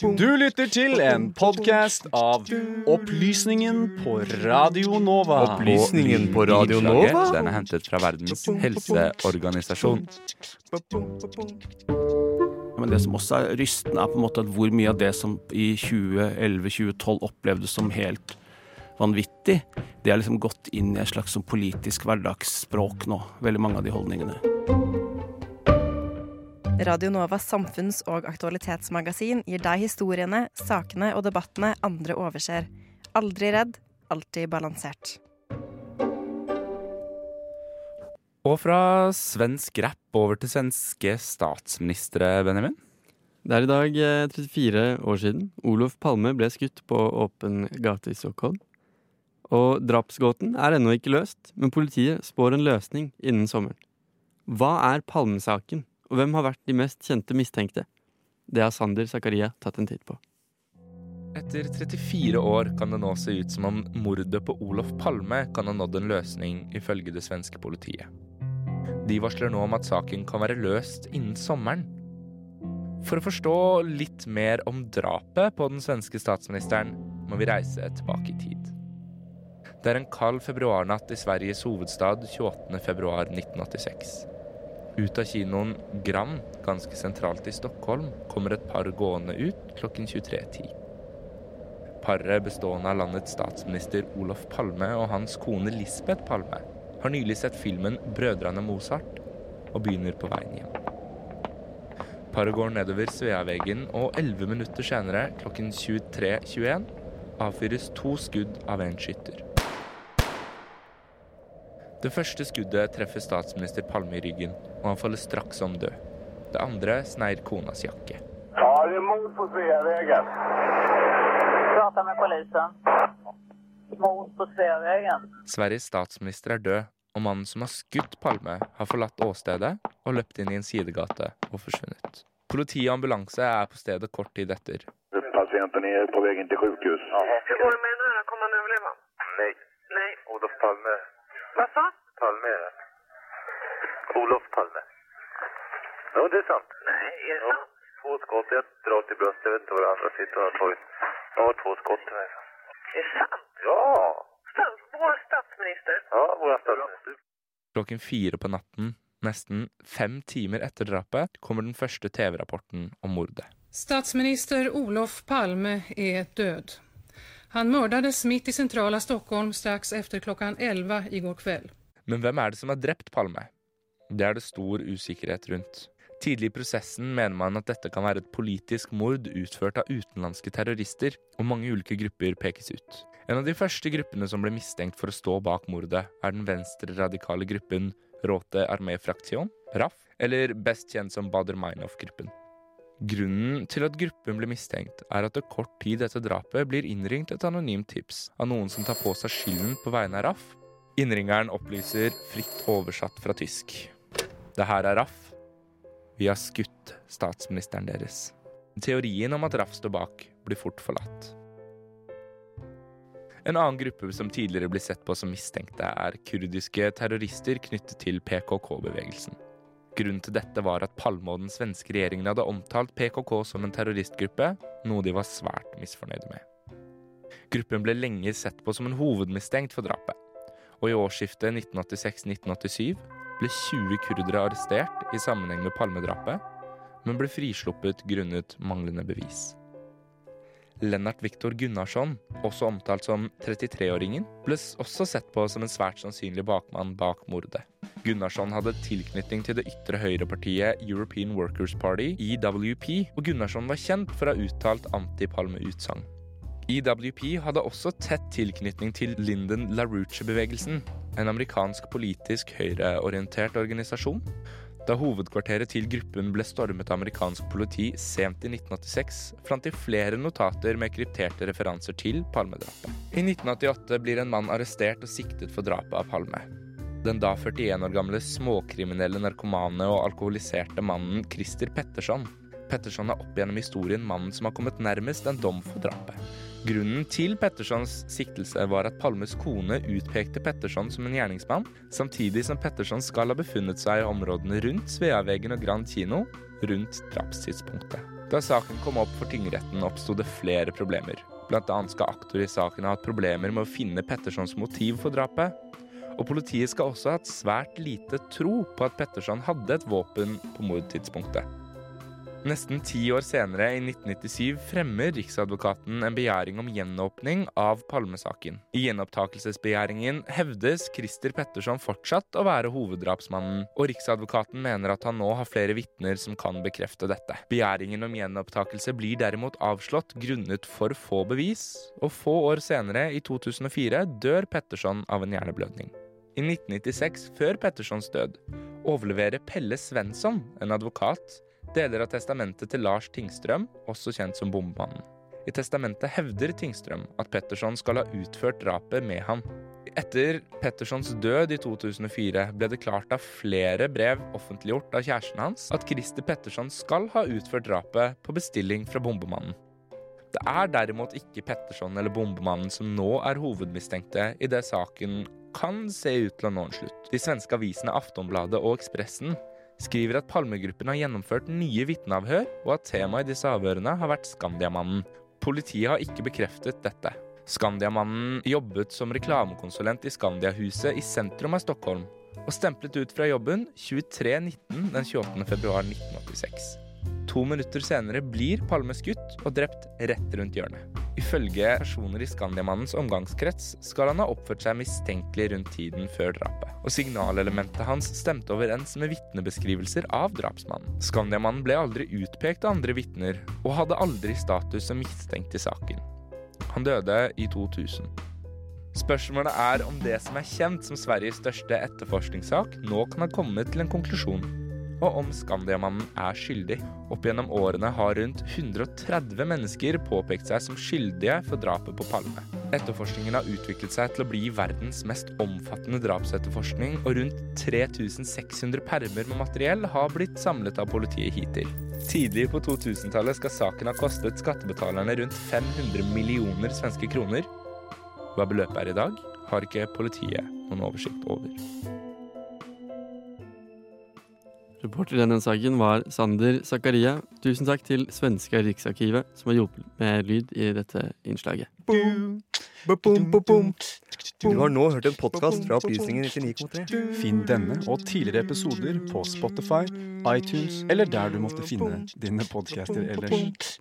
Du lytter til en podkast av Opplysningen på Radio Nova. Opplysningen på Radio Nova? Den er hentet fra Verdens helseorganisasjon. Men det som også er rystende, er på en måte at hvor mye av det som i 2011-2012 opplevdes som helt vanvittig, det er liksom gått inn i et slags sånn politisk hverdagsspråk nå. Veldig mange av de holdningene. Radio Novas samfunns- og aktualitetsmagasin gir deg historiene, sakene og debattene andre overser. Aldri redd, alltid balansert. Og fra svensk rapp over til svenske statsministre, Benjamin. Det er i dag eh, 34 år siden Olof Palme ble skutt på åpen gate i Stockholm. Og drapsgåten er ennå ikke løst, men politiet spår en løsning innen sommeren. Hva er Palmesaken, og hvem har vært de mest kjente mistenkte? Det har Sander Zakaria tatt en titt på. Etter 34 år kan det nå se ut som om mordet på Olof Palme kan ha nådd en løsning, ifølge det svenske politiet. De varsler nå om at saken kan være løst innen sommeren. For å forstå litt mer om drapet på den svenske statsministeren, må vi reise tilbake i tid. Det er en kald februarnatt i Sveriges hovedstad 28.2.1986. Ut av kinoen Grand, ganske sentralt i Stockholm, kommer et par gående ut klokken 23.10. Paret bestående av landets statsminister Olof Palme og hans kone Lisbeth Palme har nylig sett filmen 'Brødrene Mozart' og begynner på veien hjem. Paret går nedover Sveaveggen, og elleve minutter senere, klokken 23.21, avfyres to skudd av en skytter. Det første skuddet treffer statsminister Palme i ryggen, og han faller straks om død. Det andre sneier konas jakke. Ja, det er mord på Sveavägen. Prata med politiet. Mord på Sveavägen. Sveriges statsminister er død, og mannen som har skutt Palme, har forlatt åstedet og løpt inn i en sidegate og forsvunnet. Politi og ambulanse er på stedet kort tid etter. Pasienten er på väg til sykehus. sjukhus. Hur går det med den? Kommer han overleve? Nej, Nej. Olof Palme. Vad sa? Palme är det. Olof Palme. Ja, det är sant. Nej, är det Ja, sant? två skott. Ett drar till bröstet. Jag vet inte vad det andra sitter och har tagit. har två skott i mig. Är det sant? Ja! Stats, vår statsminister? Ja, vår statsminister. Klokken fire på natten, nesten fem timer etter drapet, kommer den første TV-rapporten om mordet. Statsminister Olof Palme är död. Han mördades mitt i centrala Stockholm strax efter klockan 11 igår kväll. Men hvem er det som har drept Palme? Det er det stor usikkerhet rundt. Tidlig i prosessen mener man at dette kan være et politisk mord utført av utenlandske terrorister, og mange ulike grupper pekes ut. En av de første gruppene som ble mistenkt for å stå bak mordet, er den venstreradikale gruppen Råte Armé Fraktion, RAF, eller best kjent som Bader Meinhof-gruppen. Grunnen til at gruppen ble mistenkt, er at det kort tid etter drapet blir innringt et anonymt tips av noen som tar på seg skylden på vegne av RAF. Innringeren opplyser fritt oversatt fra tysk. Det her er RAF. Vi har skutt statsministeren deres. Teorien om at RAF står bak, blir fort forlatt. En annen gruppe som tidligere ble sett på som mistenkte, er kurdiske terrorister knyttet til PKK-bevegelsen. Grunnen til dette var at Palme og den svenske regjeringen hadde omtalt PKK som en terroristgruppe, noe de var svært misfornøyde med. Gruppen ble lenge sett på som en hovedmistenkt for drapet, og i årsskiftet 1986-1987 ble 20 kurdere arrestert i sammenheng med Palmedrapet, men ble frisluppet grunnet manglende bevis. Lennart Viktor Gunnarsson, også omtalt som 33-åringen, ble også sett på som en svært sannsynlig bakmann bak mordet. Gunnarsson hadde tilknytning til det ytre høyrepartiet European Workers Party, EWP, og Gunnarsson var kjent for å ha uttalt anti-Palme-utsagn. EWP hadde også tett tilknytning til Lyndon LaRouche-bevegelsen, en amerikansk politisk høyreorientert organisasjon. Da hovedkvarteret til gruppen ble stormet av amerikansk politi sent i 1986, fant de flere notater med krypterte referanser til Palme-drapet. I 1988 blir en mann arrestert og siktet for drapet av Palme. Den da 41 år gamle småkriminelle narkomane og alkoholiserte mannen Christer Petterson. Petterson er opp gjennom historien mannen som har kommet nærmest en dom for drapet. Grunnen til Pettersons siktelse var at Palmes kone utpekte Petterson som en gjerningsmann, samtidig som Petterson skal ha befunnet seg i områdene rundt Sveaveggen og Grand kino rundt drapstidspunktet. Da saken kom opp for tingretten, oppsto det flere problemer. Blant annet skal aktor i saken ha hatt problemer med å finne Pettersons motiv for drapet. Og politiet skal også ha hatt svært lite tro på at Petterson hadde et våpen på mordtidspunktet. Nesten ti år senere, i 1997, fremmer Riksadvokaten en begjæring om gjenåpning av Palmesaken. I gjenopptakelsesbegjæringen hevdes Christer Petterson fortsatt å være hoveddrapsmannen, og Riksadvokaten mener at han nå har flere vitner som kan bekrefte dette. Begjæringen om gjenopptakelse blir derimot avslått grunnet for få bevis, og få år senere, i 2004, dør Petterson av en hjerneblødning. I 1996, før Pettersons død, overleverer Pelle Svensson, en advokat, deler av testamentet til Lars Tingstrøm, også kjent som Bombemannen. I testamentet hevder Tingstrøm at Petterson skal ha utført drapet med ham. Etter Pettersons død i 2004 ble det klart av flere brev offentliggjort av kjæresten hans at Christer Petterson skal ha utført drapet på bestilling fra Bombemannen. Det er derimot ikke Petterson eller Bombemannen som nå er hovedmistenkte i det saken kan se ut til å nå en slutt. De svenske avisene Aftonbladet og Ekspressen skriver at Palmegruppen har gjennomført nye vitneavhør, og at temaet i disse avhørene har vært Skandiamannen. Politiet har ikke bekreftet dette. Skandiamannen jobbet som reklamekonsulent i Skandiahuset i sentrum av Stockholm, og stemplet ut fra jobben 23.19 den 28. februar 1986. To minutter senere blir Palme skutt og drept rett rundt hjørnet. Ifølge personer i Skandiamannens omgangskrets skal han ha oppført seg mistenkelig rundt tiden før drapet. Og signalelementet hans stemte overens med vitnebeskrivelser av drapsmannen. Skandiamannen ble aldri utpekt av andre vitner, og hadde aldri status som mistenkt i saken. Han døde i 2000. Spørsmålet er om det som er kjent som Sveriges største etterforskningssak, nå kan ha kommet til en konklusjon og om Skandiamannen er skyldig. Opp gjennom årene har rundt 130 mennesker påpekt seg som skyldige for drapet på Palme. Etterforskningen har utviklet seg til å bli verdens mest omfattende drapsetterforskning, og rundt 3600 permer med materiell har blitt samlet av politiet hittil. Tidlig på 2000-tallet skal saken ha kostet skattebetalerne rundt 500 millioner svenske kroner. Hva beløpet er i dag, har ikke politiet noen oversikt over. Reporter i denne saken var Sander Zakaria. Tusen takk til svenske Riksarkivet, som har hjulpet med lyd i dette innslaget. Du har nå hørt en podkast fra Opplysningen 99,3. Finn denne og tidligere episoder på Spotify, iTunes eller der du måtte finne dine podcaster ellers.